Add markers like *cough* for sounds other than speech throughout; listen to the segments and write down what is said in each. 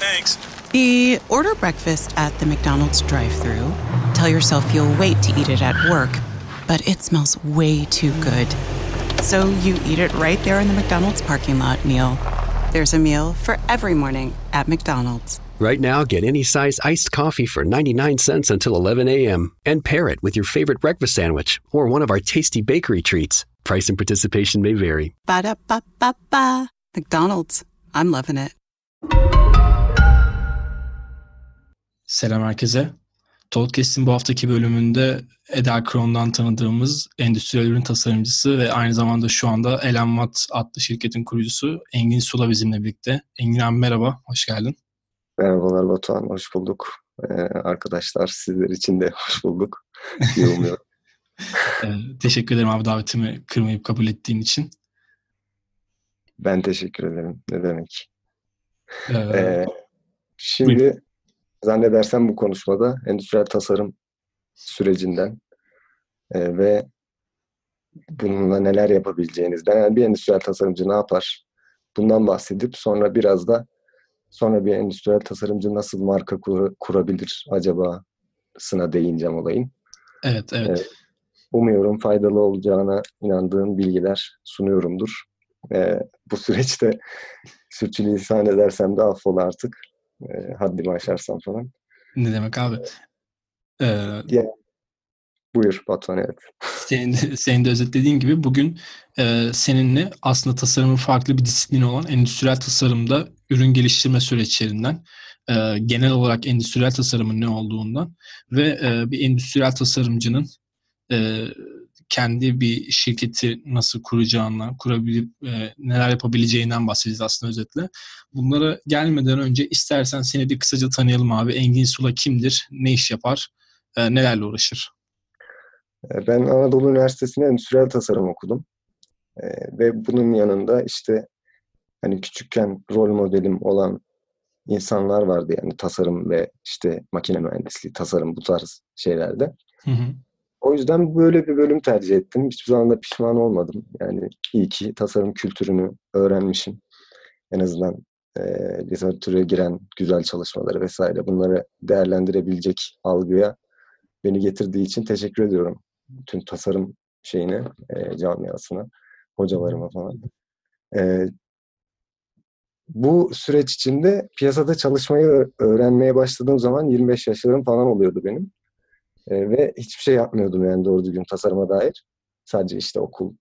Thanks. The order breakfast at the McDonald's drive-through. Tell yourself you'll wait to eat it at work, but it smells way too good. So you eat it right there in the McDonald's parking lot meal. There's a meal for every morning at McDonald's. Right now, get any size iced coffee for 99 cents until 11 a.m. and pair it with your favorite breakfast sandwich or one of our tasty bakery treats. Price and participation may vary. Ba da ba ba ba. McDonald's. I'm loving it. Selam herkese. Podcast'in bu haftaki bölümünde Eda Kron'dan tanıdığımız endüstriyel ürün tasarımcısı ve aynı zamanda şu anda Elen Watt adlı şirketin kurucusu Engin Sula bizimle birlikte. Engin abi merhaba, hoş geldin. Merhabalar Batuhan, hoş bulduk. Ee, arkadaşlar sizler için de hoş bulduk. *laughs* İyi umuyorum. *laughs* ee, teşekkür ederim abi davetimi kırmayıp kabul ettiğin için. Ben teşekkür ederim. Ne demek. Ee, Ee, şimdi buyurun. Zannedersem bu konuşmada endüstriyel tasarım sürecinden e, ve bununla neler yapabileceğinizden, yani bir endüstriyel tasarımcı ne yapar? Bundan bahsedip sonra biraz da sonra bir endüstriyel tasarımcı nasıl marka kur- kurabilir acaba sına değineceğim olayın. evet, evet. Evet. Umuyorum faydalı olacağına inandığım bilgiler sunuyorumdur. Ee, bu süreçte *laughs* sürçülisan edersem de affola artık. Ee, haddimi aşarsam falan. Ne demek abi? Ee, Buyur Batuhan evet. senin, de, senin de özetlediğin gibi bugün e, seninle aslında tasarımın farklı bir disiplini olan endüstriyel tasarımda ürün geliştirme süreçlerinden, e, genel olarak endüstriyel tasarımın ne olduğundan ve e, bir endüstriyel tasarımcının e, kendi bir şirketi nasıl kuracağından, kurabilip e, neler yapabileceğinden bahsedeceğiz aslında özetle. Bunlara gelmeden önce istersen seni bir kısaca tanıyalım abi. Engin Sula kimdir, ne iş yapar, e, nelerle uğraşır? Ee, Ben Anadolu Üniversitesi'nde endüstriyel tasarım okudum. Ee, ve bunun yanında işte hani küçükken rol modelim olan insanlar vardı yani tasarım ve işte makine mühendisliği, tasarım bu tarz şeylerde. Hı hı. O yüzden böyle bir bölüm tercih ettim. Hiçbir zaman da pişman olmadım. Yani iyi ki tasarım kültürünü öğrenmişim. En azından e, literatüre giren güzel çalışmaları vesaire bunları değerlendirebilecek algıya beni getirdiği için teşekkür ediyorum. Tüm tasarım şeyine, e, camiasına, hocalarıma falan. E, bu süreç içinde piyasada çalışmayı öğrenmeye başladığım zaman 25 yaşlarım falan oluyordu benim. E, ve hiçbir şey yapmıyordum yani doğru düzgün tasarıma dair. Sadece işte okul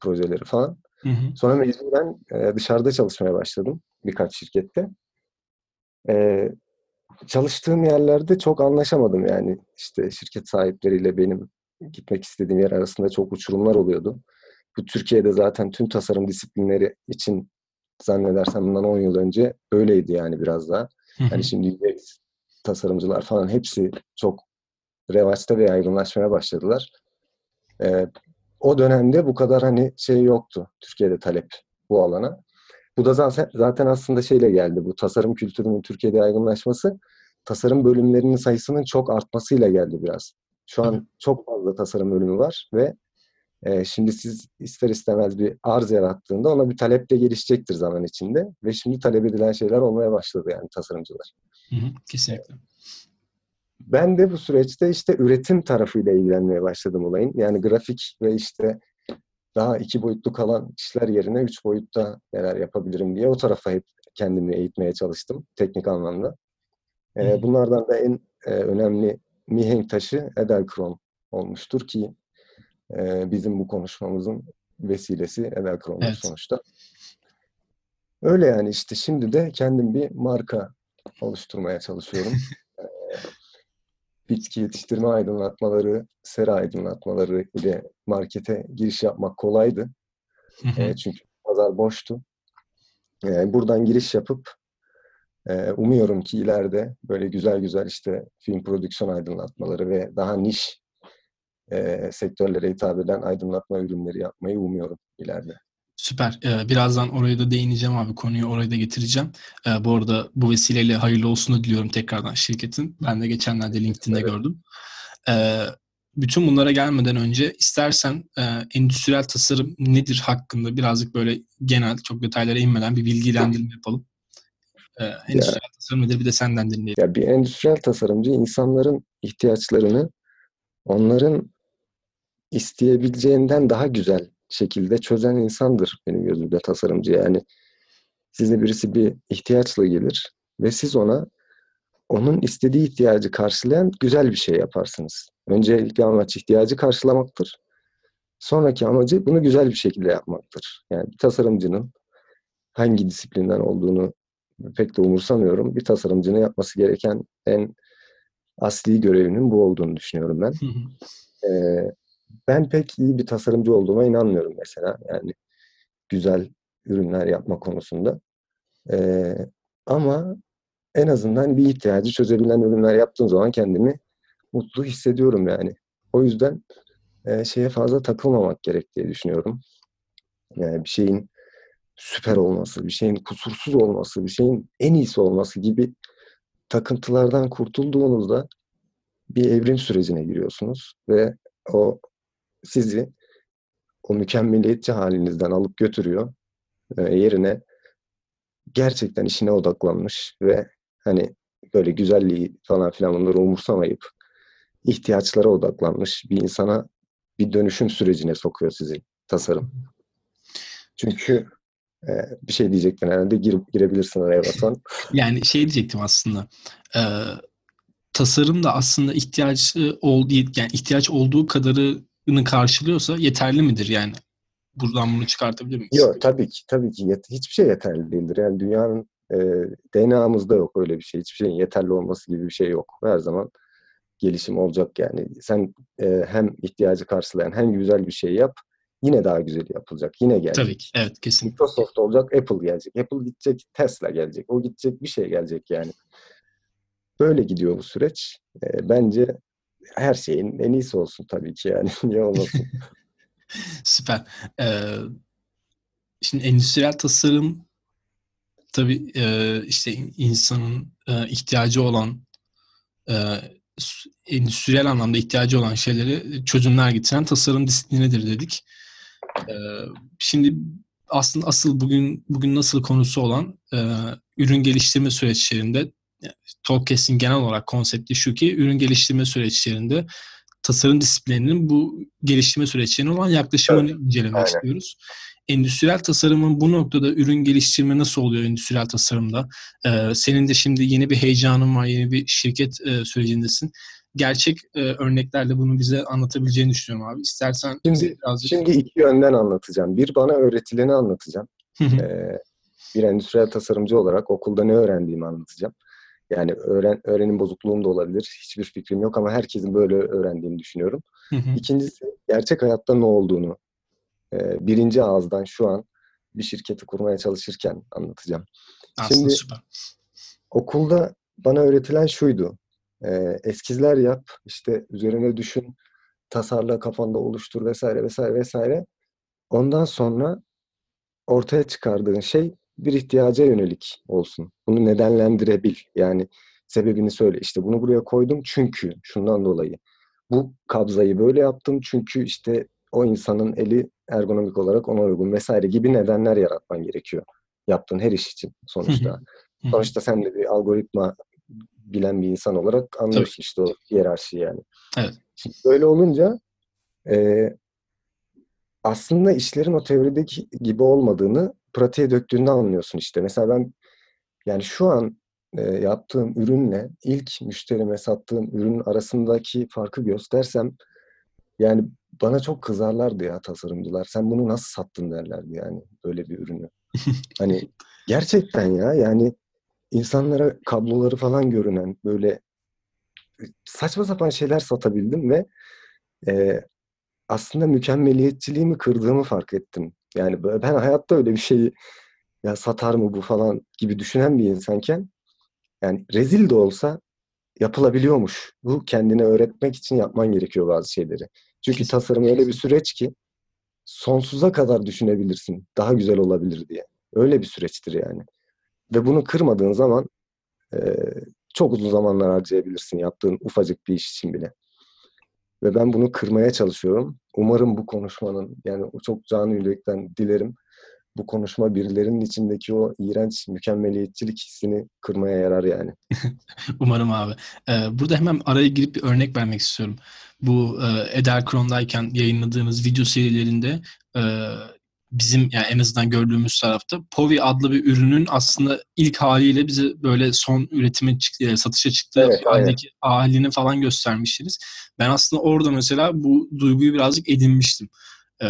projeleri falan. Hı hı. Sonra mecburen e, dışarıda çalışmaya başladım birkaç şirkette. E, çalıştığım yerlerde çok anlaşamadım yani işte şirket sahipleriyle benim gitmek istediğim yer arasında çok uçurumlar oluyordu. Bu Türkiye'de zaten tüm tasarım disiplinleri için zannedersem bundan 10 yıl önce böyleydi yani biraz daha. Yani şimdi UX tasarımcılar falan hepsi çok revaçta ve yaygınlaşmaya başladılar. Ee, o dönemde bu kadar hani şey yoktu Türkiye'de talep bu alana. Bu da zaten, zaten aslında şeyle geldi. Bu tasarım kültürünün Türkiye'de yaygınlaşması tasarım bölümlerinin sayısının çok artmasıyla geldi biraz. Şu an çok fazla tasarım bölümü var ve e, şimdi siz ister istemez bir arz yarattığında ona bir talep de gelişecektir zaman içinde ve şimdi talep edilen şeyler olmaya başladı yani tasarımcılar. Hı hı, kesinlikle. Ben de bu süreçte işte üretim tarafıyla ilgilenmeye başladım olayın. Yani grafik ve işte daha iki boyutlu kalan işler yerine üç boyutta neler yapabilirim diye o tarafa hep kendimi eğitmeye çalıştım teknik anlamda. Ee, bunlardan da en e, önemli mihenk taşı Edelkron olmuştur ki e, bizim bu konuşmamızın vesilesi Edelkron'dur Evet. sonuçta. Öyle yani işte şimdi de kendim bir marka oluşturmaya çalışıyorum. *laughs* Bitki yetiştirme aydınlatmaları, sera aydınlatmaları ile markete giriş yapmak kolaydı. E, çünkü pazar boştu. E, buradan giriş yapıp e, umuyorum ki ileride böyle güzel güzel işte film prodüksiyon aydınlatmaları ve daha niş e, sektörlere hitap eden aydınlatma ürünleri yapmayı umuyorum ileride. Süper. Ee, birazdan oraya da değineceğim abi. Konuyu oraya da getireceğim. Ee, bu arada bu vesileyle hayırlı olsunu diliyorum tekrardan şirketin. Ben de geçenlerde LinkedIn'de Evet. gördüm. Ee, bütün bunlara gelmeden önce istersen e, endüstriyel tasarım nedir hakkında birazcık böyle genel çok detaylara inmeden bir bilgilendirme yapalım. Ee, endüstriyel tasarım nedir bir de senden dinleyelim. Ya bir endüstriyel tasarımcı insanların ihtiyaçlarını onların isteyebileceğinden daha güzel şekilde çözen insandır benim gözümde tasarımcı. Yani size birisi bir ihtiyaçla gelir ve siz ona onun istediği ihtiyacı karşılayan güzel bir şey yaparsınız. Öncelikli amaç ihtiyacı karşılamaktır. Sonraki amacı bunu güzel bir şekilde yapmaktır. Yani bir tasarımcının hangi disiplinden olduğunu pek de umursamıyorum. Bir tasarımcının yapması gereken en asli görevinin bu olduğunu düşünüyorum ben. ee, ben pek iyi bir tasarımcı olduğuma inanmıyorum mesela. Yani güzel ürünler yapma konusunda. Ee, ama en azından bir ihtiyacı çözebilen ürünler yaptığım zaman kendimi mutlu hissediyorum yani. O yüzden e, şeye fazla takılmamak gerek diye düşünüyorum. Yani bir şeyin süper olması, bir şeyin kusursuz olması, bir şeyin en iyisi olması gibi takıntılardan kurtulduğunuzda bir evrim sürecine giriyorsunuz ve o sizi o mükemmeliyetçi halinizden alıp götürüyor e, yerine gerçekten işine odaklanmış ve hani böyle güzelliği falan filan bunları umursamayıp ihtiyaçlara odaklanmış bir insana bir dönüşüm sürecine sokuyor sizi tasarım. Çünkü e, bir şey diyecektin herhalde gir, girebilirsin araya *laughs* Batuhan. yani şey diyecektim aslında. E, tasarım da aslında ihtiyaç ol yani ihtiyaç olduğu kadarını karşılıyorsa yeterli midir yani? Buradan bunu çıkartabilir miyiz? Yok tabii ki tabii ki yet- hiçbir şey yeterli değildir. Yani dünyanın e, DNA'mızda yok öyle bir şey. Hiçbir şeyin yeterli olması gibi bir şey yok. Her zaman gelişim olacak yani. Sen e, hem ihtiyacı karşılayan hem güzel bir şey yap yine daha güzel yapılacak. Yine gelecek. Tabii ki. Evet kesin. Microsoft olacak, Apple gelecek. Apple gidecek, Tesla gelecek. O gidecek bir şey gelecek yani. Böyle gidiyor bu süreç. E, bence her şeyin en iyisi olsun tabii ki yani. *laughs* Niye olmasın? *laughs* Süper. Ee, şimdi endüstriyel tasarım tabii e, işte insanın e, ihtiyacı olan e, endüstriyel anlamda ihtiyacı olan şeyleri çözümler getiren tasarım disiplinidir dedik. E, şimdi aslında asıl bugün bugün nasıl konusu olan e, ürün geliştirme süreçlerinde Talkcast'in genel olarak konsepti şu ki ürün geliştirme süreçlerinde tasarım disiplininin bu geliştirme süreçlerine olan yaklaşımını evet. incelemek Aynen. istiyoruz. Endüstriyel tasarımın bu noktada ürün geliştirme nasıl oluyor endüstriyel tasarımda? Ee, senin de şimdi yeni bir heyecanın var, yeni bir şirket e, sürecindesin. Gerçek e, örneklerle bunu bize anlatabileceğini düşünüyorum abi. İstersen şimdi, birazcık... Şimdi iki yönden anlatacağım. Bir bana öğretileni anlatacağım. ee, bir endüstriyel tasarımcı olarak okulda ne öğrendiğimi anlatacağım. Yani öğren, öğrenim bozukluğum da olabilir. Hiçbir fikrim yok ama herkesin böyle öğrendiğini düşünüyorum. Hı hı. İkincisi gerçek hayatta ne olduğunu e, birinci ağızdan şu an bir şirketi kurmaya çalışırken anlatacağım. Aslında Şimdi süper. okulda bana öğretilen şuydu. E, eskizler yap, işte üzerine düşün, tasarla kafanda oluştur vesaire vesaire vesaire. Ondan sonra ortaya çıkardığın şey bir ihtiyaca yönelik olsun. Bunu nedenlendirebil. Yani sebebini söyle. İşte bunu buraya koydum çünkü şundan dolayı. Bu kabzayı böyle yaptım çünkü işte o insanın eli ergonomik olarak ona uygun vesaire gibi nedenler yaratman gerekiyor. Yaptığın her iş için sonuçta. sonuçta sen de bir algoritma bilen bir insan olarak anlıyorsun Tabii. işte o hiyerarşiyi yani. Evet. Şimdi böyle olunca e, aslında işlerin o teorideki gibi olmadığını pratiğe döktüğünde anlıyorsun işte. Mesela ben yani şu an e, yaptığım ürünle ilk müşterime sattığım ürün arasındaki farkı göstersem yani bana çok kızarlardı ya tasarımcılar. Sen bunu nasıl sattın derlerdi yani böyle bir ürünü. *laughs* hani gerçekten ya yani insanlara kabloları falan görünen böyle saçma sapan şeyler satabildim ve e, aslında mükemmeliyetçiliğimi kırdığımı fark ettim. Yani ben hayatta öyle bir şeyi ya satar mı bu falan gibi düşünen bir insanken yani rezil de olsa yapılabiliyormuş. Bu kendine öğretmek için yapman gerekiyor bazı şeyleri. Çünkü tasarım öyle bir süreç ki sonsuza kadar düşünebilirsin. Daha güzel olabilir diye. Öyle bir süreçtir yani. Ve bunu kırmadığın zaman e, çok uzun zamanlar harcayabilirsin yaptığın ufacık bir iş için bile. Ve ben bunu kırmaya çalışıyorum. Umarım bu konuşmanın yani çok canı yürekten dilerim. bu konuşma birilerinin içindeki o iğrenç mükemmeliyetçilik hissini kırmaya yarar yani. *laughs* Umarım abi. Ee, burada hemen araya girip bir örnek vermek istiyorum. Bu e, Ederkron'dayken yayınladığımız video serilerinde e, bizim yani en azından gördüğümüz tarafta Povi adlı bir ürünün aslında ilk haliyle bize böyle son üretime çıktı, e, satışa çıktığı Evet, haldeki halini falan göstermiştiniz. Ben aslında orada mesela bu duyguyu birazcık edinmiştim. Ee,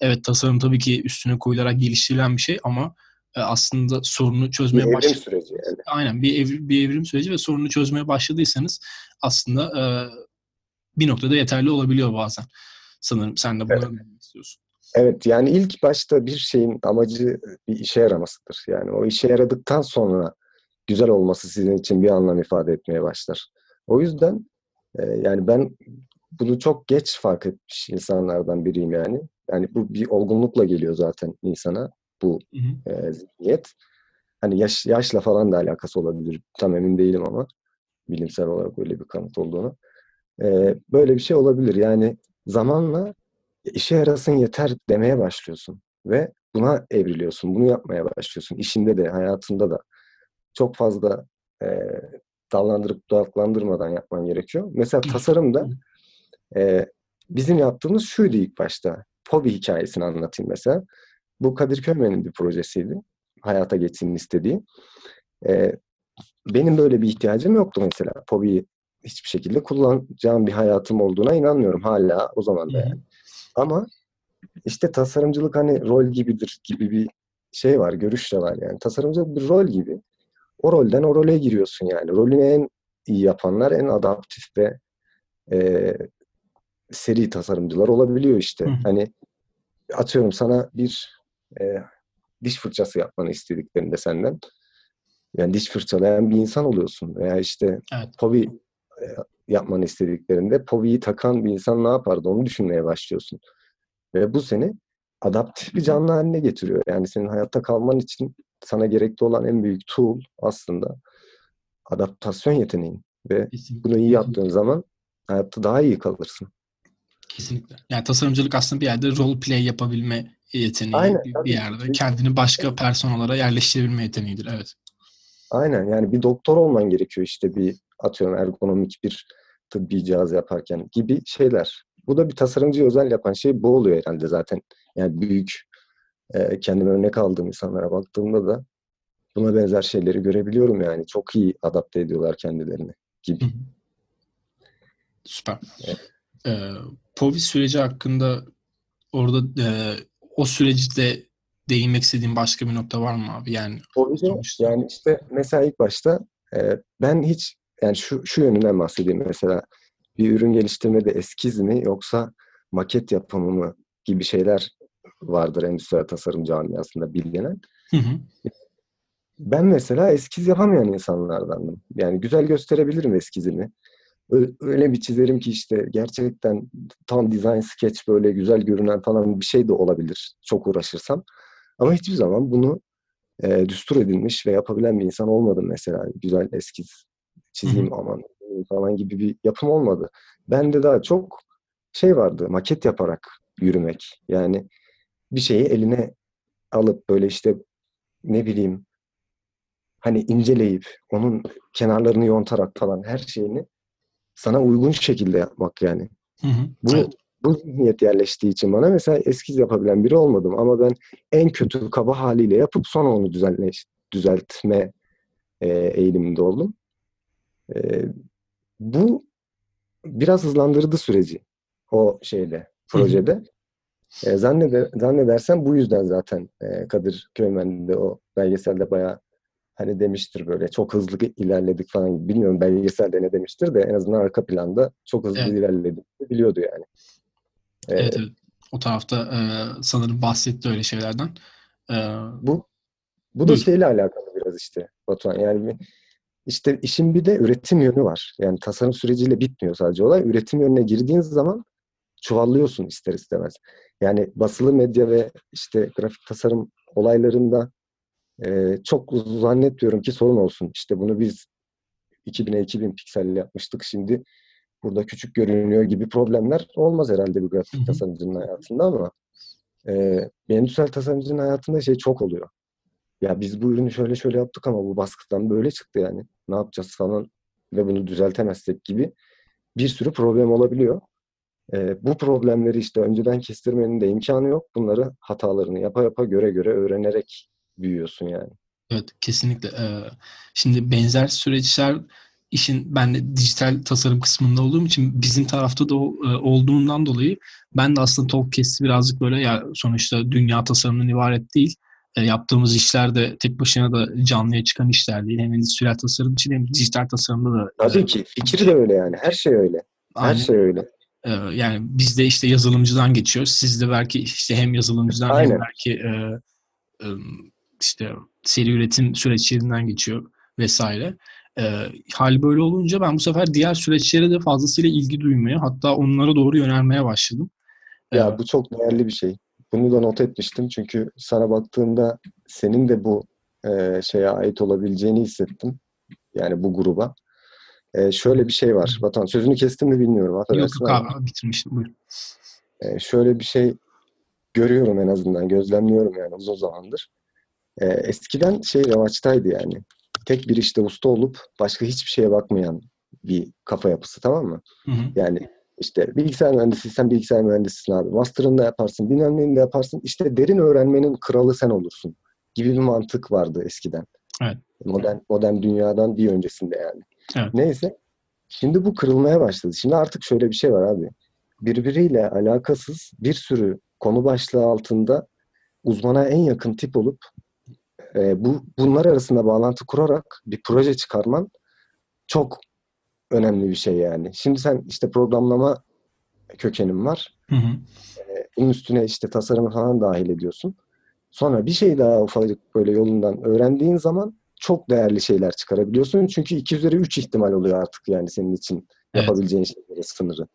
evet tasarım tabii ki üstüne koyularak geliştirilen bir şey ama e, aslında sorunu Bir çözmeye evrim başladı. süreci yani. Aynen bir, evrim, bir evrim süreci ve sorunu çözmeye başladıysanız aslında e, bir noktada yeterli olabiliyor bazen. Sanırım sen de buna demek istiyorsun. Evet yani ilk başta bir şeyin amacı bir işe yaramasıdır. Yani o işe yaradıktan sonra güzel olması sizin için bir anlam ifade etmeye başlar. O yüzden e, yani ben bunu çok geç fark etmiş insanlardan biriyim yani. Yani bu bir olgunlukla geliyor zaten insana bu Hı hı. e, zihniyet. Hani yaş, yaşla falan da alakası olabilir. Tam emin değilim ama bilimsel olarak öyle bir kanıt olduğunu. E, böyle bir şey olabilir. Yani zamanla işe yarasın yeter demeye başlıyorsun ve buna evriliyorsun. Bunu yapmaya başlıyorsun. İşinde de, hayatında da. Çok fazla e, dallandırıp budaklandırmadan yapman gerekiyor. Mesela tasarımda e, bizim yaptığımız şuydu ilk başta. Hobi hikayesini anlatayım mesela. Bu Kadir Köymen'in bir projesiydi. Hayata geçsin istediği. E, benim böyle bir ihtiyacım yoktu mesela. Hobiyi hiçbir şekilde kullanacağım bir hayatım olduğuna inanmıyorum hala o zaman da yani. Ama işte tasarımcılık hani rol gibidir gibi bir şey var, görüş de var yani. Tasarımcılık bir rol gibi. O rolden o role giriyorsun yani. Rolünü en iyi yapanlar en adaptif ve e, seri tasarımcılar olabiliyor işte. Hı. Hani atıyorum sana bir e, diş fırçası yapmanı istediklerinde senden yani diş fırçalayan bir insan oluyorsun veya işte Evet. Povi e, yapmanı istediklerinde Povi'yi takan bir insan ne yapardı onu düşünmeye başlıyorsun. Ve bu seni adaptif bir canlı haline getiriyor. Yani senin hayatta kalman için sana gerekli olan en büyük tool aslında adaptasyon yeteneğin. Ve Kesinlikle. bunu iyi yaptığın zaman hayatta daha iyi kalırsın. Kesinlikle. Yani tasarımcılık aslında bir yerde role play yapabilme yeteneği Aynen, bir, tabii. bir yerde. Kendini başka personalara yerleştirebilme yeteneğidir. Evet. Aynen yani bir doktor olman gerekiyor işte bir atıyorum ergonomik bir tıbbi cihaz yaparken gibi şeyler. Bu da bir tasarımcıyı özel yapan şey bu oluyor herhalde zaten. Yani büyük e, kendime örnek aldığım insanlara baktığımda da buna benzer şeyleri görebiliyorum yani. Çok iyi adapte ediyorlar kendilerini gibi. Süper. Evet. Ee, Povi süreci hakkında orada e, o süreçte değinmek istediğin başka bir nokta var mı abi? Yani Sonuçta. yani işte mesela ilk başta e, ben hiç yani şu, şu yönünden bahsedeyim mesela bir ürün geliştirmede eskiz mi yoksa maket yapımı mı gibi şeyler vardır endüstriyel tasarım camiasında bilinen. Hı hı. Ben mesela eskiz yapamayan insanlardandım. Yani güzel gösterebilirim eskizimi. Öyle bir çizerim ki işte gerçekten tam design sketch böyle güzel görünen falan bir şey de olabilir çok uğraşırsam. Ama hiçbir zaman bunu e, düstur edilmiş ve yapabilen bir insan olmadım mesela. Güzel eskiz çizeyim aman falan gibi bir yapım olmadı. Bende daha çok şey vardı maket yaparak yürümek. Yani bir şeyi eline alıp böyle işte ne bileyim hani inceleyip onun kenarlarını yontarak falan her şeyini sana uygun şekilde yapmak yani. Hı hı. Bu Evet. bu zihniyet yerleştiği için bana mesela eskiz yapabilen biri olmadım ama ben en kötü kaba haliyle yapıp sonra onu düzenleş, düzeltme e, eğiliminde oldum. E, bu biraz hızlandırdı süreci o şeyde projede. E, zanneder, zannedersem bu yüzden zaten e, Kadir Köymen de o belgeselde bayağı hani demiştir böyle çok hızlı ilerledik falan gibi. Bilmiyorum belgeselde ne demiştir de en azından arka planda çok hızlı Evet. ilerledik biliyordu yani. Evet, evet. O tarafta e, sanırım bahsetti öyle şeylerden. E, Bu bu da Buyur. şeyle alakalı biraz işte Batuhan. Yani bir- işte işin bir de üretim yönü var. Yani tasarım süreciyle bitmiyor sadece olay. Üretim yönüne girdiğin zaman çuvallıyorsun ister istemez. Yani basılı medya ve işte grafik tasarım olaylarında e, çok zannetmiyorum ki sorun olsun. İşte bunu biz 2000'e 2000 piksel yapmıştık. Şimdi burada küçük görünüyor gibi problemler olmaz herhalde bir grafik tasarımcının hayatında ama e, endüstriyel tasarımcının hayatında şey çok oluyor. Ya biz bu ürünü şöyle şöyle yaptık ama bu baskıdan böyle çıktı yani. Ne yapacağız falan ve bunu düzeltemezsek gibi bir sürü problem olabiliyor. E, bu problemleri işte önceden kestirmenin de imkanı yok. Bunları hatalarını yapa yapa göre göre öğrenerek büyüyorsun yani. Evet kesinlikle. Ee, şimdi benzer süreçler işin ben de dijital tasarım kısmında olduğum için bizim tarafta da e, olduğundan dolayı ben de aslında Talkcast'i birazcık böyle ya sonuçta dünya tasarımından ibaret değil. E, yaptığımız işler de tek başına da canlıya çıkan işler değil. Hem endüstriyel tasarım için hem dijital tasarımda da. Tabii ki. Fikir de öyle yani. Her şey öyle. Her Aynen. şey öyle. Ee, yani biz de işte yazılımcıdan geçiyoruz. Siz de belki işte hem yazılımcıdan Aynen. hem belki e, e, işte seri üretim süreçlerinden geçiyor vesaire. E, hal böyle olunca ben bu sefer diğer süreçlere de fazlasıyla ilgi duymaya hatta onlara doğru yönelmeye başladım. Ya ee, bu çok değerli bir şey. Bunu da not etmiştim çünkü sana baktığımda senin de bu e, şeye ait olabileceğini hissettim. Yani bu gruba. E, şöyle bir şey var. Batan sözünü kestim mi bilmiyorum. Yok yok abi bitirmiştim. Buyur. E, şöyle bir şey görüyorum en azından. Gözlemliyorum yani uzun zamandır. E, eskiden şey revaçtaydı yani. Tek bir işte usta olup başka hiçbir şeye bakmayan bir kafa yapısı tamam mı? Hı hı. Yani işte bilgisayar mühendisiysen bilgisayar mühendisisin abi. Master'ını da yaparsın, bilmem de yaparsın. İşte derin öğrenmenin kralı sen olursun gibi bir mantık vardı eskiden. Evet. Modern, modern dünyadan bir öncesinde yani. Evet. Neyse. Şimdi bu kırılmaya başladı. Şimdi artık şöyle bir şey var abi. Birbiriyle alakasız bir sürü konu başlığı altında uzmana en yakın tip olup e, bu bunlar arasında bağlantı kurarak bir proje çıkarman çok önemli bir şey yani. Şimdi sen işte programlama kökenin var. Hı hı. E, bunun üstüne işte tasarımı falan dahil ediyorsun. Sonra bir şey daha ufacık böyle yolundan öğrendiğin zaman çok değerli şeyler çıkarabiliyorsun. Çünkü 2 üzeri 3 ihtimal oluyor artık yani senin için evet. yapabileceğin şeylerin sınırı.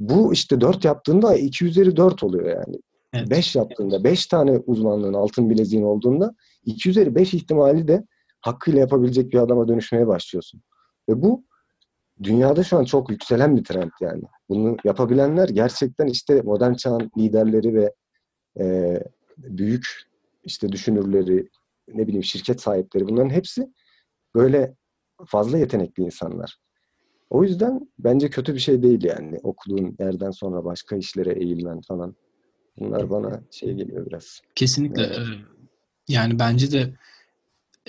Bu işte 4 yaptığında 2 üzeri 4 oluyor yani. 5 evet. yaptığında 5 tane uzmanlığın altın bileziğin olduğunda 2 üzeri 5 ihtimali de hakkıyla yapabilecek bir adama dönüşmeye başlıyorsun. Ve bu dünyada şu an çok yükselen bir trend yani. Bunu yapabilenler gerçekten işte modern çağın liderleri ve e, büyük işte düşünürleri, ne bileyim şirket sahipleri bunların hepsi böyle fazla yetenekli insanlar. O yüzden bence kötü bir şey değil yani okuduğun yerden sonra başka işlere eğilmen falan. Bunlar bana şey geliyor biraz. Kesinlikle. Yani, yani bence de e,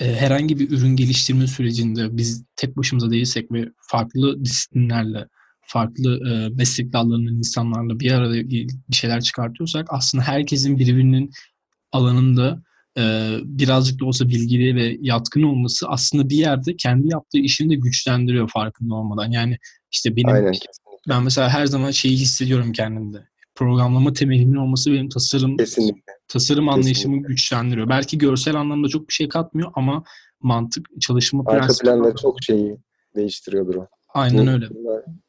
herhangi bir ürün geliştirme sürecinde biz tek başımıza değilsek ve farklı disiplinlerle, farklı e, meslek dallarının insanlarla bir arada bir şeyler çıkartıyorsak aslında herkesin birbirinin alanında e, birazcık da olsa bilgili ve yatkın olması aslında bir yerde kendi yaptığı işini de güçlendiriyor farkında olmadan. Yani işte benim Aynen. ben mesela her zaman şeyi hissediyorum kendimde. Programlama temelimin olması benim tasarım Kesinlikle. Tasarım Kesinlikle. anlayışımı güçlendiriyor. Belki görsel anlamda çok bir şey katmıyor ama mantık, çalışma Arka prensibi... planda çok şeyi değiştiriyordur o. Aynen öyle.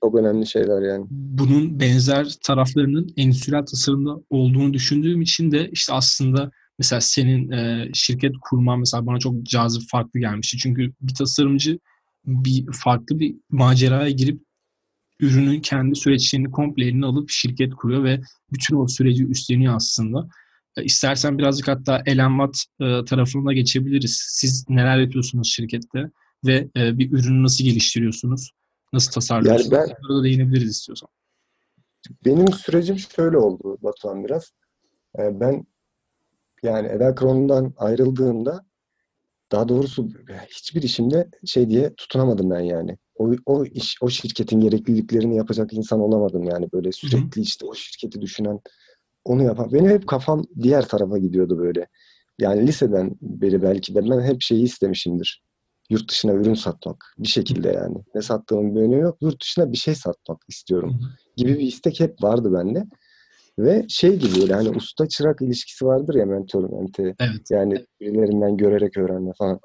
Çok önemli şeyler yani. Bunun benzer taraflarının endüstriyel tasarımda olduğunu düşündüğüm için de işte aslında mesela senin e, şirket kurman mesela bana çok cazip farklı gelmişti. Çünkü bir tasarımcı bir farklı bir maceraya girip ürünün kendi süreçlerini komple eline alıp şirket kuruyor ve bütün o süreci üstleniyor aslında. E, istersen birazcık hatta Ellen Watt e, tarafına geçebiliriz. Siz neler yapıyorsunuz şirkette ve e, bir ürünü nasıl geliştiriyorsunuz? Nasıl tasarlıyorsunuz? Yani ben, Bunlara da değinebiliriz istiyorsan. Benim sürecim şöyle oldu Batuhan biraz. E, ben yani Eda Kron'dan ayrıldığımda daha doğrusu hiçbir işimde şey diye tutunamadım ben yani. O, o iş, o şirketin gerekliliklerini yapacak insan olamadım yani böyle sürekli işte o şirketi düşünen, onu yapan. Benim hep kafam diğer tarafa gidiyordu böyle. Yani liseden beri belki de ben hep şeyi istemişimdir. Yurt dışına ürün satmak. Bir şekilde yani. Ne sattığımın bir önemi yok. Yurt dışına bir şey satmak istiyorum. Gibi bir istek hep vardı bende. Ve şey gibi böyle hani usta çırak ilişkisi vardır ya mentor mente. Evet. Yani birilerinden görerek öğrenme falan.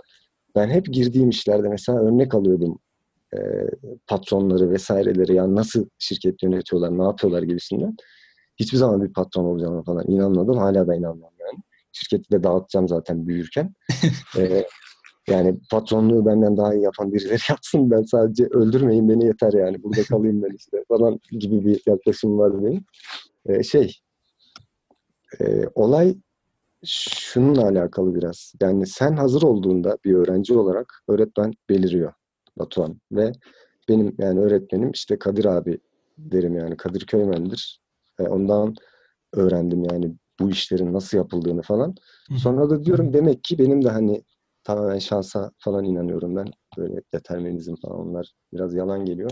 Ben hep girdiğim işlerde mesela örnek alıyordum e, patronları vesaireleri yani nasıl şirket yönetiyorlar, ne yapıyorlar gibisinden. Hiçbir zaman bir patron olacağına falan inanmadım. Hala da inanmam yani. Şirketi de dağıtacağım zaten büyürken. *laughs* e, yani patronluğu benden daha iyi yapan birileri *laughs* yapsın. Ben sadece öldürmeyin beni yeter yani. Burada kalayım ben işte falan gibi bir yaklaşım var benim. Ee, şey e, olay şununla alakalı biraz. Yani sen hazır olduğunda bir öğrenci olarak öğretmen beliriyor Batuhan ve benim yani öğretmenim işte Kadir abi derim yani Kadir Köymen'dir. E, ondan öğrendim yani bu işlerin nasıl yapıldığını falan. Sonra da diyorum demek ki benim de hani tamamen şansa falan inanıyorum ben. Böyle determinizm falan onlar biraz yalan geliyor.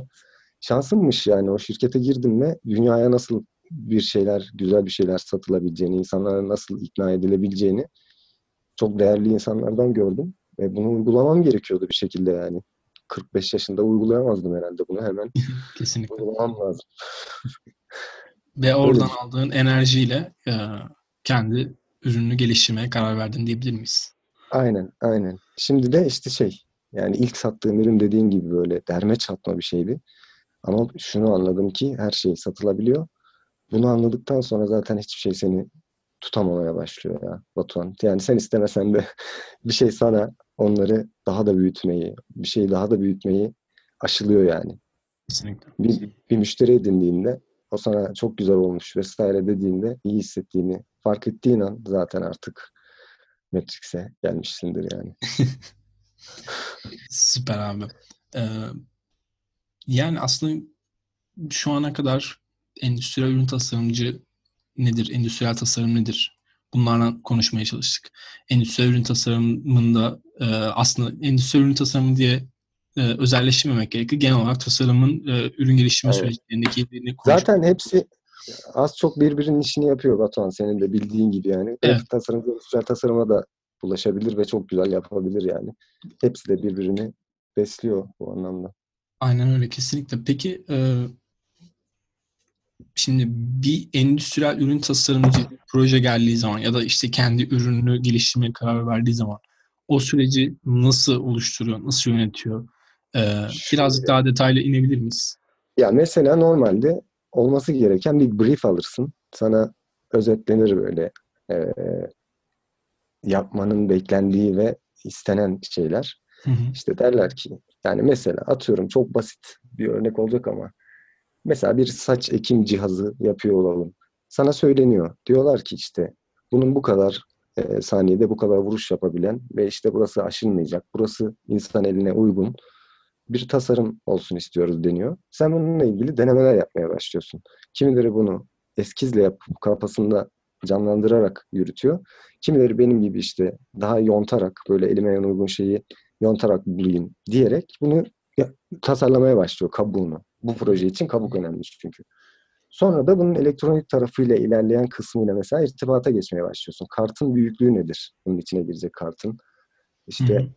Şansımmış yani o şirkete girdim ve dünyaya nasıl bir şeyler, güzel bir şeyler satılabileceğini, insanlara nasıl ikna edilebileceğini çok değerli insanlardan gördüm. Ve bunu uygulamam gerekiyordu bir şekilde yani. 45 yaşında uygulayamazdım herhalde bunu hemen. *laughs* Kesinlikle. Uygulamam lazım. *laughs* Ve oradan aldığın enerjiyle e, kendi ürününü geliştirmeye karar verdin diyebilir miyiz? Aynen, aynen. Şimdi de işte şey, yani ilk sattığım ürün dediğin gibi böyle derme çatma bir şeydi. Ama şunu anladım ki her şey satılabiliyor. Bunu anladıktan sonra zaten hiçbir şey seni tutamamaya başlıyor ya Batuhan. Yani sen istemesen de *laughs* bir şey sana onları daha da büyütmeyi, bir şeyi daha da büyütmeyi aşılıyor yani. Kesinlikle. Bir, bir müşteri edindiğinde o sana çok güzel olmuş vesaire dediğinde iyi hissettiğini fark ettiğin an zaten artık Matrix'e gelmişsindir yani. *laughs* Süper abi. Ee, yani aslında şu ana kadar endüstriyel ürün tasarımcı nedir, endüstriyel tasarım nedir? Bunlarla konuşmaya çalıştık. Endüstriyel ürün tasarımında e, aslında endüstriyel ürün tasarımı diye e, özelleştirmemek gerekir. Genel olarak tasarımın e, ürün geliştirme evet. süreçlerindeki yerini Zaten hepsi az çok birbirinin işini yapıyor Batuhan senin de bildiğin gibi yani. Evet. Tasarımcı endüstriyel tasarıma da ulaşabilir ve çok güzel yapabilir yani. Hepsi de birbirini besliyor bu anlamda. Aynen öyle kesinlikle. Peki e, şimdi bir endüstriyel ürün tasarımcı proje geldiği zaman ya da işte kendi ürününü geliştirmeye karar verdiği zaman o süreci nasıl oluşturuyor, nasıl yönetiyor? Ee, birazcık daha detaylı inebilir miyiz? Ya mesela normalde olması gereken bir brief alırsın. Sana özetlenir böyle e, yapmanın beklendiği ve istenen şeyler. Hı hı. İşte derler ki yani mesela atıyorum çok basit bir örnek olacak ama mesela bir saç ekim cihazı yapıyor olalım. Sana söyleniyor. Diyorlar ki işte bunun bu kadar e, saniyede bu kadar vuruş yapabilen ve işte burası aşınmayacak. Burası insan eline uygun bir tasarım olsun istiyoruz deniyor. Sen bununla ilgili denemeler yapmaya başlıyorsun. Kimileri bunu eskizle yapıp kafasında canlandırarak yürütüyor. Kimileri benim gibi işte daha yontarak böyle elime en uygun şeyi yontarak bulayım diyerek bunu tasarlamaya başlıyor kabuğunu. Bu proje için kabuk önemli çünkü. Sonra da bunun elektronik tarafıyla ilerleyen kısmıyla mesela irtibata geçmeye başlıyorsun. Kartın büyüklüğü nedir? Bunun içine girecek kartın. İşte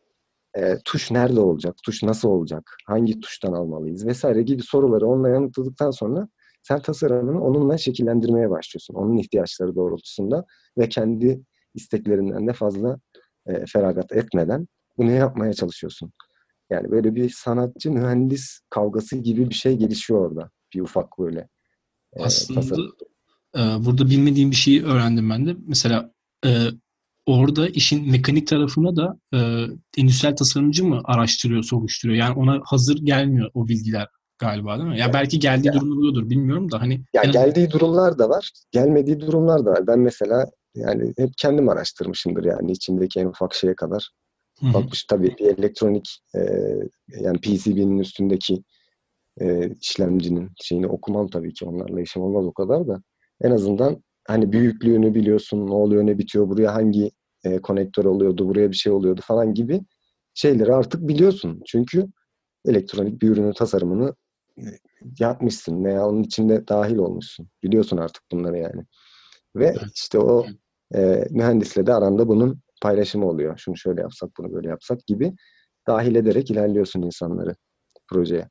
e, tuş nerede olacak? Tuş nasıl olacak? Hangi tuştan almalıyız? Vesaire gibi soruları onunla yanıtladıktan sonra sen tasarımını onunla şekillendirmeye başlıyorsun. Onun ihtiyaçları doğrultusunda ve kendi isteklerinden de fazla e, feragat etmeden bunu yapmaya çalışıyorsun. Yani böyle bir sanatçı mühendis kavgası gibi bir şey gelişiyor orada. Bir ufak böyle. E, Aslında e, burada bilmediğim bir şeyi öğrendim ben de. Mesela e, orada işin mekanik tarafına da e, endüstriyel tasarımcı mı araştırıyor, soruşturuyor? Yani ona hazır gelmiyor o bilgiler galiba değil mi? Ya yani belki geldiği ya, oluyordur bilmiyorum da hani. Ya geldiği durumlar da var, gelmediği durumlar da var. Ben mesela yani hep kendim araştırmışımdır yani içindeki en ufak şeye kadar. Hı-hı. Bakmış tabii bir elektronik e, yani PCB'nin üstündeki e, işlemcinin şeyini okumam tabii ki onlarla işim olmaz o kadar da. En azından hani büyüklüğünü biliyorsun, ne oluyor, ne bitiyor, buraya hangi e, konektör oluyordu, buraya bir şey oluyordu falan gibi şeyleri artık biliyorsun. Çünkü elektronik bir ürünün tasarımını e, yapmışsın veya onun içinde dahil olmuşsun. Biliyorsun artık bunları yani. Ve işte o e, mühendisle de aranda bunun paylaşımı oluyor. Şunu şöyle yapsak, bunu böyle yapsak gibi dahil ederek ilerliyorsun insanları projeye.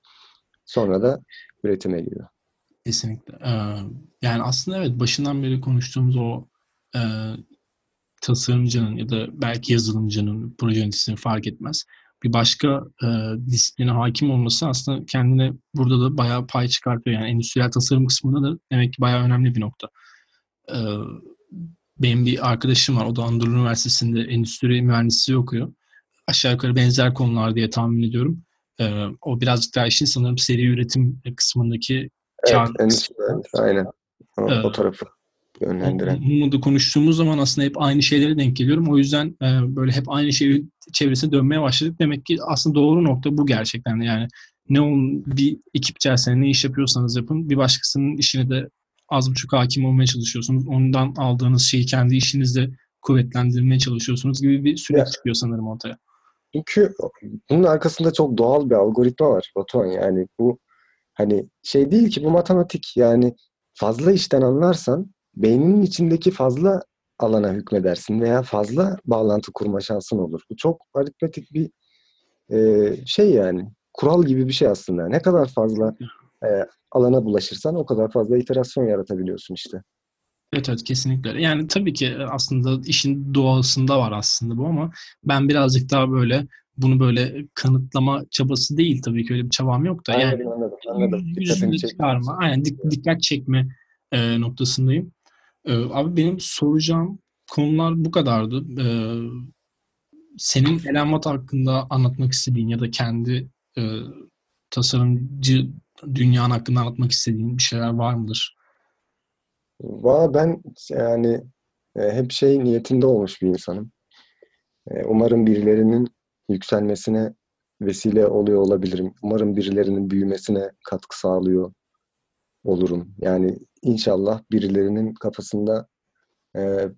Sonra da üretime giriyor. Kesinlikle. Ee, yani aslında evet başından beri konuştuğumuz o e, tasarımcının ya da belki yazılımcının, proje yöneticisinin fark etmez. Bir başka e, disipline hakim olması aslında kendine burada da bayağı pay çıkartıyor. Yani endüstriyel tasarım kısmında da demek ki bayağı önemli bir nokta. E, benim bir arkadaşım var. O da Anadolu Üniversitesi'nde endüstri mühendisliği okuyor. Aşağı yukarı benzer konular diye tahmin ediyorum. E, o birazcık daha işin sanırım seri üretim kısmındaki Evet, endüstri aynen. O, evet. o tarafı. Yönlendiren. Bunu da konuştuğumuz zaman aslında hep aynı şeylere denk geliyorum. O yüzden e, böyle hep aynı şey çevresine dönmeye başladık. Demek ki aslında doğru nokta bu gerçekten. Yani ne olun bir ekip içerisinde ne iş yapıyorsanız yapın. Bir başkasının işine de az buçuk hakim olmaya çalışıyorsunuz. Ondan aldığınız şeyi kendi işinizde kuvvetlendirmeye çalışıyorsunuz gibi bir süreç ya. çıkıyor sanırım ortaya. Çünkü bunun arkasında çok doğal bir algoritma var Batuhan. Yani bu hani şey değil ki bu matematik. Yani fazla işten anlarsan beyninin içindeki fazla alana hükmedersin veya fazla bağlantı kurma şansın olur. Bu çok aritmetik bir e, şey yani. Kural gibi bir şey aslında. Ne kadar fazla e, alana bulaşırsan o kadar fazla iterasyon yaratabiliyorsun işte. Evet evet kesinlikle. Yani tabii ki e, aslında işin doğasında var aslında bu ama ben birazcık daha böyle bunu böyle kanıtlama çabası değil tabii ki öyle bir çabam yok da. Anladım, yani anladım, anladım. Yüzünde çıkarma, aynen dik, dikkat çekme e, noktasındayım. E, abi benim soracağım konular bu kadardı. E, senin Ellen Watt hakkında anlatmak istediğin ya da kendi e, tasarımcı dünyanın hakkında anlatmak istediğin bir şeyler var mıdır? Valla ben yani e, hep şey niyetinde olmuş bir insanım. E, umarım birilerinin yükselmesine vesile oluyor olabilirim. Umarım birilerinin büyümesine katkı sağlıyor olurum. Yani inşallah birilerinin kafasında e,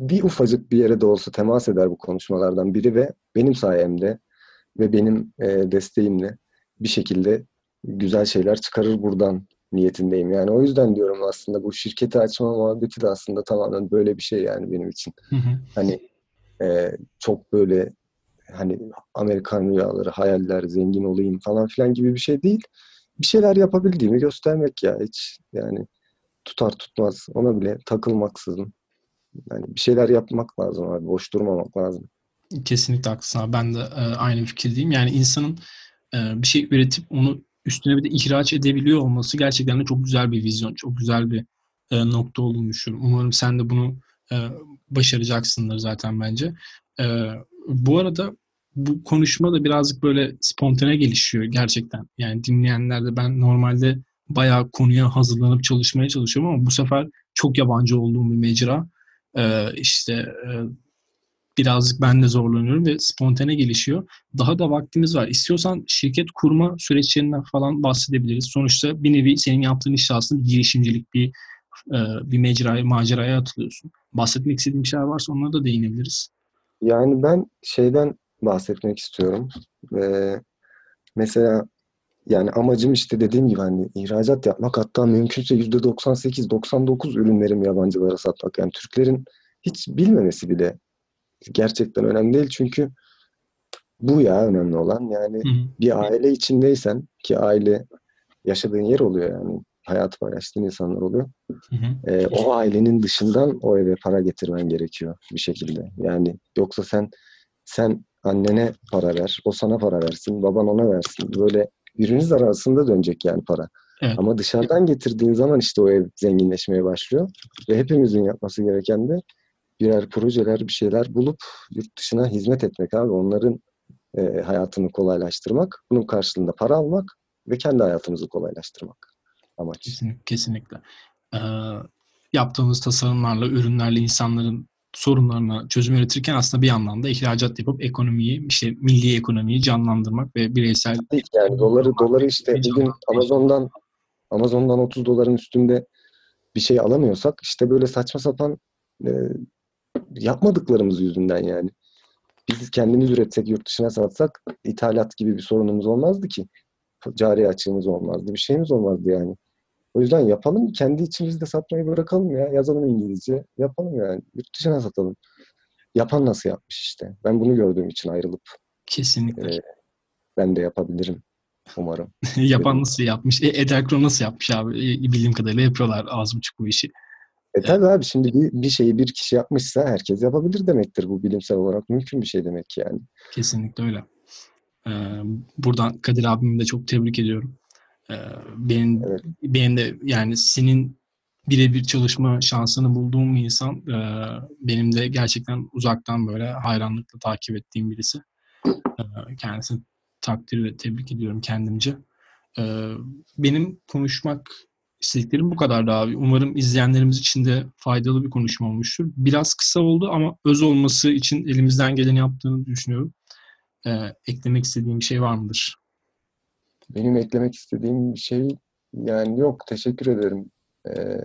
bir ufacık bir yere de olsa temas eder bu konuşmalardan biri ve benim sayemde ve benim e, desteğimle bir şekilde güzel şeyler çıkarır buradan niyetindeyim. Yani o yüzden diyorum aslında bu şirketi açma muhabbeti de aslında tamamen böyle bir şey yani benim için. Hı hı. Hani e, çok böyle hani Amerikan rüyaları, hayaller, zengin olayım falan filan gibi bir şey değil. Bir şeyler yapabildiğimi göstermek ya hiç yani tutar tutmaz ona bile takılmaksızın. Yani bir şeyler yapmak lazım abi. Boş durmamak lazım. Kesinlikle haklısın abi. Ben de e, aynı fikirdeyim. Yani insanın e, bir şey üretip onu üstüne bir de ihraç edebiliyor olması gerçekten de çok güzel bir vizyon, çok güzel bir e, nokta olduğunu düşünüyorum. Umarım sen de bunu e, başaracaksındır zaten bence. E, bu arada bu konuşma da birazcık böyle spontane gelişiyor gerçekten. Yani dinleyenler de ben normalde bayağı konuya hazırlanıp çalışmaya çalışıyorum ama bu sefer çok yabancı olduğum bir mecra. Ee, işte e, birazcık ben de zorlanıyorum ve spontane gelişiyor. Daha da vaktimiz var. İstiyorsan şirket kurma süreçlerinden falan bahsedebiliriz. Sonuçta bir nevi senin yaptığın iş aslında bir girişimcilik, bir e, bir mecraya, maceraya atılıyorsun. Bahsetmek istediğin şeyler varsa onlara da değinebiliriz. Yani ben şeyden bahsetmek istiyorum. Ee, mesela yani amacım işte dediğim gibi hani ihracat yapmak hatta mümkünse %98-99 ürünlerimi yabancılara satmak. Yani Türklerin hiç bilmemesi bile gerçekten önemli değil çünkü bu ya önemli olan yani hı hı. bir aile içindeysen ki aile yaşadığın yer oluyor yani hayat paylaştığın insanlar oluyor. Hı hı. E, o ailenin dışından o eve para getirmen gerekiyor bir şekilde. Yani yoksa sen sen annene para ver, o sana para versin, baban ona versin. Böyle birbiriniz arasında dönecek yani para. Evet. Ama dışarıdan getirdiğin zaman işte o ev zenginleşmeye başlıyor. Ve hepimizin yapması gereken de birer projeler, bir şeyler bulup yurt dışına hizmet etmek abi. Onların e, hayatını kolaylaştırmak, bunun karşılığında para almak ve kendi hayatımızı kolaylaştırmak amaç. Kesinlikle. kesinlikle. Ee, yaptığımız tasarımlarla, ürünlerle insanların sorunlarına çözüm üretirken aslında bir yandan da ihracat yapıp ekonomiyi, işte milli ekonomiyi canlandırmak ve bireysel... Yani doları, doları işte bugün Amazon'dan Amazon'dan 30 doların üstünde bir şey alamıyorsak işte böyle saçma sapan e, yapmadıklarımız yüzünden yani. Biz kendimiz üretsek, yurt dışına satsak ithalat gibi bir sorunumuz olmazdı ki. Cari açığımız olmazdı, bir şeyimiz olmazdı yani. O yüzden yapalım, kendi içimizde satmayı bırakalım ya. Yazalım İngilizce, yapalım yani. Yurt dışına satalım. Yapan nasıl yapmış işte. Ben bunu gördüğüm için ayrılıp. Kesinlikle. E, ben de yapabilirim umarım. *laughs* Yapan nasıl yapmış? E, Ederkron nasıl yapmış abi? E, bildiğim kadarıyla yapıyorlar az buçuk bu işi. E tabi abi şimdi bir, bir şeyi bir kişi yapmışsa herkes yapabilir demektir. Bu bilimsel olarak mümkün bir şey demek yani. Kesinlikle öyle. Ee, buradan Kadir abimi de çok tebrik ediyorum. Ee, benim, evet. benim de yani senin birebir çalışma şansını bulduğum insan e, benim de gerçekten uzaktan böyle hayranlıkla takip ettiğim birisi. E, kendisini takdir ve tebrik ediyorum kendimce. E, benim konuşmak istediklerim bu kadardı abi. Umarım izleyenlerimiz için de faydalı bir konuşma olmuştur. Biraz kısa oldu ama öz olması için elimizden geleni yaptığını düşünüyorum. Ee, eklemek istediğim bir şey var mıdır? Benim eklemek istediğim bir şey yani yok. Teşekkür ederim. Ee,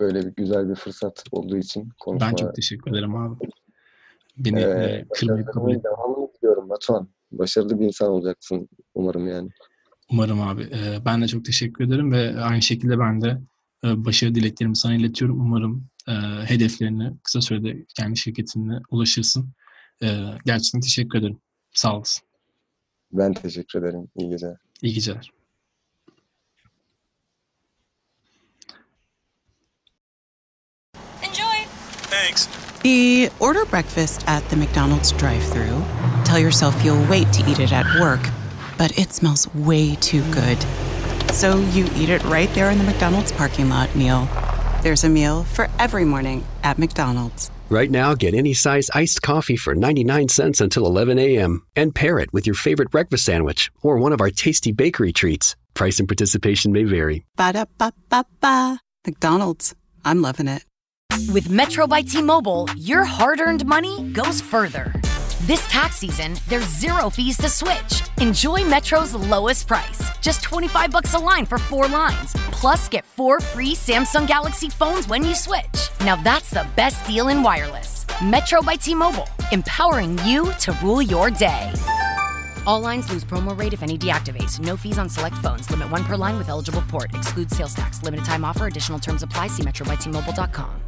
böyle bir güzel bir fırsat olduğu için konuşma. Ben çok teşekkür ederim abi. Beni Ee, kırmayıp kabul et. devamını diliyorum Batuhan. Başarılı bir insan olacaksın umarım yani. Umarım abi. Ee, ben de çok teşekkür ederim ve aynı şekilde ben de e, başarı dileklerimi sana iletiyorum. Umarım e, hedeflerine kısa sürede kendi şirketinle ulaşırsın. E, gerçekten teşekkür ederim. Sağ olasın. Ben teşekkür ederim. İyi geceler. İyi geceler. Enjoy! Thanks. The order breakfast at the McDonald's drive thru Tell yourself you'll wait to eat it at work, but it smells way too good. So you eat it right there in the McDonald's parking lot meal. There's a meal for every morning at McDonald's. Right now, get any size iced coffee for 99 cents until 11 a.m. and pair it with your favorite breakfast sandwich or one of our tasty bakery treats. Price and participation may vary. Ba da ba ba ba. McDonald's. I'm loving it. With Metro by T Mobile, your hard earned money goes further. This tax season, there's zero fees to switch. Enjoy Metro's lowest price, just 25 bucks a line for four lines. Plus, get four free Samsung Galaxy phones when you switch. Now that's the best deal in wireless. Metro by T-Mobile, empowering you to rule your day. All lines lose promo rate if any deactivates. No fees on select phones. Limit one per line with eligible port. Excludes sales tax. Limited time offer. Additional terms apply. See metrobystmobile.com.